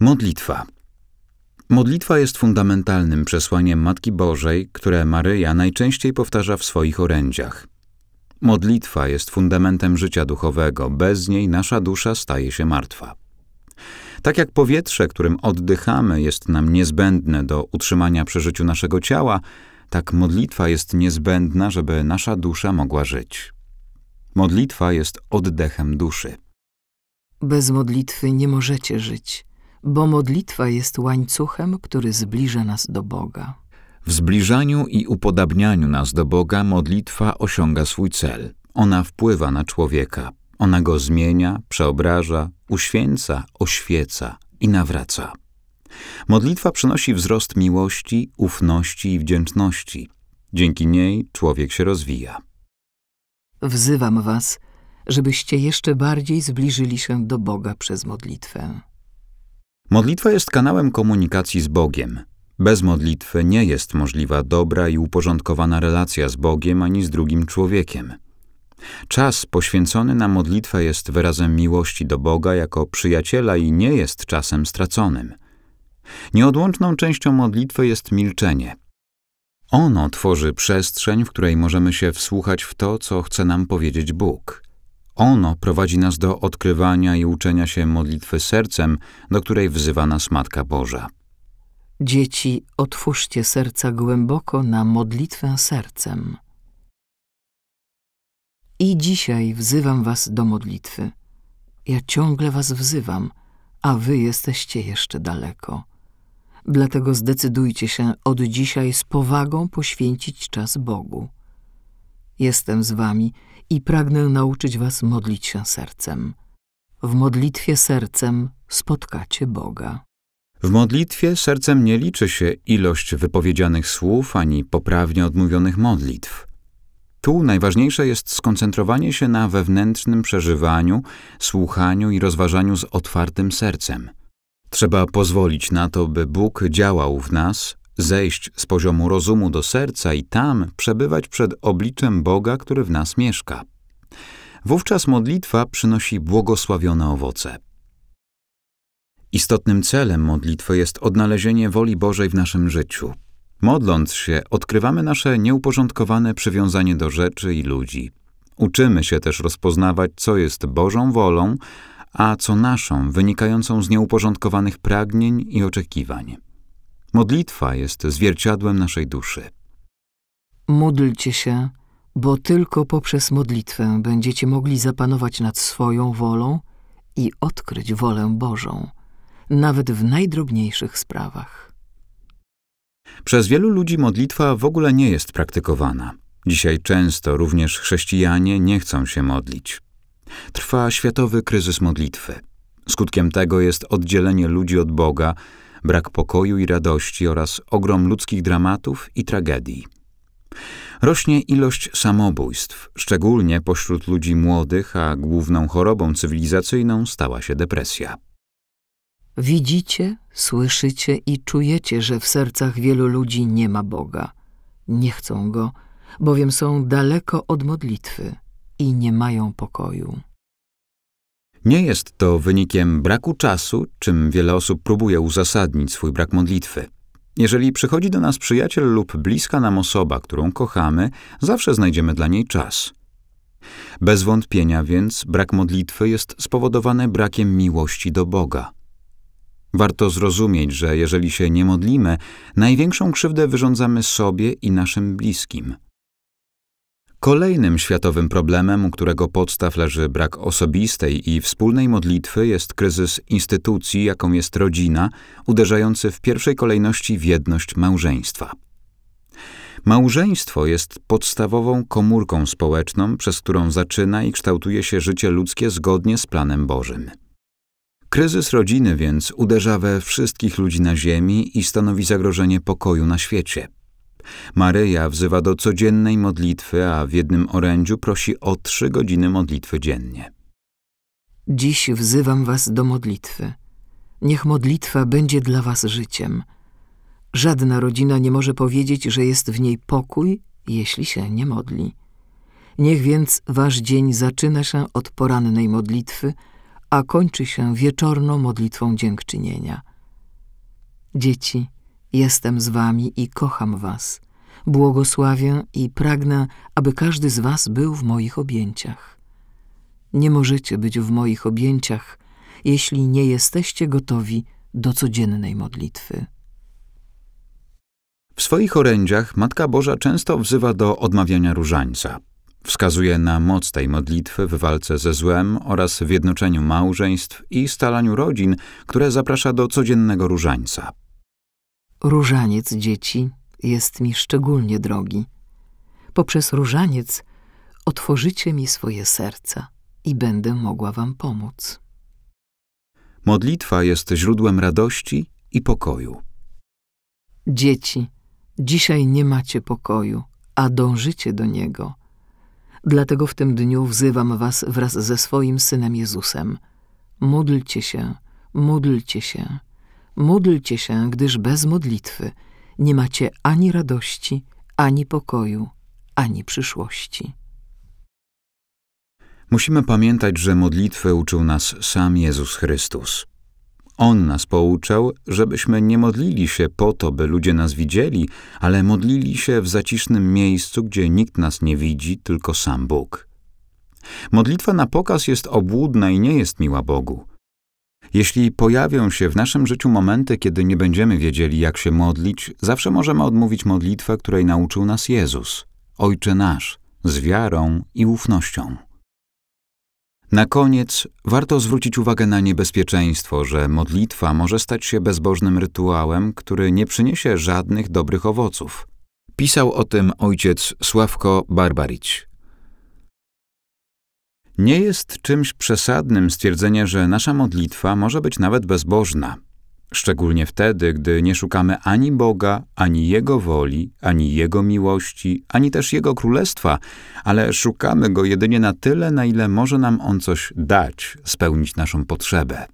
Modlitwa. Modlitwa jest fundamentalnym przesłaniem Matki Bożej, które Maryja najczęściej powtarza w swoich orędziach. Modlitwa jest fundamentem życia duchowego, bez niej nasza dusza staje się martwa. Tak jak powietrze, którym oddychamy, jest nam niezbędne do utrzymania przy życiu naszego ciała, tak modlitwa jest niezbędna, żeby nasza dusza mogła żyć. Modlitwa jest oddechem duszy. Bez modlitwy nie możecie żyć, bo modlitwa jest łańcuchem, który zbliża nas do Boga. W zbliżaniu i upodabnianiu nas do Boga modlitwa osiąga swój cel. Ona wpływa na człowieka. Ona go zmienia, przeobraża, uświęca, oświeca i nawraca. Modlitwa przynosi wzrost miłości, ufności i wdzięczności. Dzięki niej człowiek się rozwija. Wzywam was, żebyście jeszcze bardziej zbliżyli się do Boga przez modlitwę. Modlitwa jest kanałem komunikacji z Bogiem. Bez modlitwy nie jest możliwa dobra i uporządkowana relacja z Bogiem ani z drugim człowiekiem. Czas poświęcony na modlitwę jest wyrazem miłości do Boga jako przyjaciela i nie jest czasem straconym. Nieodłączną częścią modlitwy jest milczenie. Ono tworzy przestrzeń, w której możemy się wsłuchać w to, co chce nam powiedzieć Bóg. Ono prowadzi nas do odkrywania i uczenia się modlitwy sercem, do której wzywa nas Matka Boża. Dzieci, otwórzcie serca głęboko na modlitwę sercem. I dzisiaj wzywam was do modlitwy. Ja ciągle was wzywam, a wy jesteście jeszcze daleko. Dlatego zdecydujcie się od dzisiaj z powagą poświęcić czas Bogu. Jestem z wami i pragnę nauczyć was modlić się sercem. W modlitwie sercem spotkacie Boga. W modlitwie sercem nie liczy się ilość wypowiedzianych słów ani poprawnie odmówionych modlitw. Tu najważniejsze jest skoncentrowanie się na wewnętrznym przeżywaniu, słuchaniu i rozważaniu z otwartym sercem. Trzeba pozwolić na to, by Bóg działał w nas, zejść z poziomu rozumu do serca i tam przebywać przed obliczem Boga, który w nas mieszka. Wówczas modlitwa przynosi błogosławione owoce. Istotnym celem modlitwy jest odnalezienie woli Bożej w naszym życiu. Modląc się, odkrywamy nasze nieuporządkowane przywiązanie do rzeczy i ludzi. Uczymy się też rozpoznawać, co jest Bożą wolą, a co naszą, wynikającą z nieuporządkowanych pragnień i oczekiwań. Modlitwa jest zwierciadłem naszej duszy. Módlcie się, bo tylko poprzez modlitwę będziecie mogli zapanować nad swoją wolą i odkryć wolę Bożą, nawet w najdrobniejszych sprawach. Przez wielu ludzi modlitwa w ogóle nie jest praktykowana. Dzisiaj często również chrześcijanie nie chcą się modlić. Trwa światowy kryzys modlitwy. Skutkiem tego jest oddzielenie ludzi od Boga, brak pokoju i radości oraz ogrom ludzkich dramatów i tragedii. Rośnie ilość samobójstw, szczególnie pośród ludzi młodych, a główną chorobą cywilizacyjną stała się depresja. Widzicie, słyszycie i czujecie, że w sercach wielu ludzi nie ma Boga. Nie chcą Go, bowiem są daleko od modlitwy i nie mają pokoju. Nie jest to wynikiem braku czasu, czym wiele osób próbuje uzasadnić swój brak modlitwy. Jeżeli przychodzi do nas przyjaciel lub bliska nam osoba, którą kochamy, zawsze znajdziemy dla niej czas. Bez wątpienia więc brak modlitwy jest spowodowany brakiem miłości do Boga. Warto zrozumieć, że jeżeli się nie modlimy, największą krzywdę wyrządzamy sobie i naszym bliskim. Kolejnym światowym problemem, u którego podstaw leży brak osobistej i wspólnej modlitwy, jest kryzys instytucji, jaką jest rodzina, uderzający w pierwszej kolejności w jedność małżeństwa. Małżeństwo jest podstawową komórką społeczną, przez którą zaczyna i kształtuje się życie ludzkie zgodnie z planem Bożym. Kryzys rodziny więc uderza we wszystkich ludzi na ziemi i stanowi zagrożenie pokoju na świecie. Maryja wzywa do codziennej modlitwy, a w jednym orędziu prosi o trzy godziny modlitwy dziennie. Dziś wzywam was do modlitwy. Niech modlitwa będzie dla was życiem. Żadna rodzina nie może powiedzieć, że jest w niej pokój, jeśli się nie modli. Niech więc wasz dzień zaczyna się od porannej modlitwy, a kończy się wieczorną modlitwą dziękczynienia. Dzieci, jestem z wami i kocham was. Błogosławię i pragnę, aby każdy z was był w moich objęciach. Nie możecie być w moich objęciach, jeśli nie jesteście gotowi do codziennej modlitwy. W swoich orędziach Matka Boża często wzywa do odmawiania różańca. Wskazuje na moc tej modlitwy w walce ze złem oraz w jednoczeniu małżeństw i stalaniu rodzin, które zaprasza do codziennego różańca. Różaniec dzieci jest mi szczególnie drogi. Poprzez różaniec otworzycie mi swoje serca i będę mogła wam pomóc. Modlitwa jest źródłem radości i pokoju. Dzieci, dzisiaj nie macie pokoju, a dążycie do niego. Dlatego w tym dniu wzywam was wraz ze swoim Synem Jezusem. Módlcie się, módlcie się, módlcie się, gdyż bez modlitwy nie macie ani radości, ani pokoju, ani przyszłości. Musimy pamiętać, że modlitwę uczył nas sam Jezus Chrystus. On nas pouczał, żebyśmy nie modlili się po to, by ludzie nas widzieli, ale modlili się w zacisznym miejscu, gdzie nikt nas nie widzi, tylko sam Bóg. Modlitwa na pokaz jest obłudna i nie jest miła Bogu. Jeśli pojawią się w naszym życiu momenty, kiedy nie będziemy wiedzieli, jak się modlić, zawsze możemy odmówić modlitwę, której nauczył nas Jezus, Ojcze nasz, z wiarą i ufnością. Na koniec warto zwrócić uwagę na niebezpieczeństwo, że modlitwa może stać się bezbożnym rytuałem, który nie przyniesie żadnych dobrych owoców. Pisał o tym ojciec Sławko Barbarić. Nie jest czymś przesadnym stwierdzenie, że nasza modlitwa może być nawet bezbożna, szczególnie wtedy, gdy nie szukamy ani Boga, ani Jego woli, ani Jego miłości, ani też Jego królestwa, ale szukamy Go jedynie na tyle, na ile może nam On coś dać, spełnić naszą potrzebę.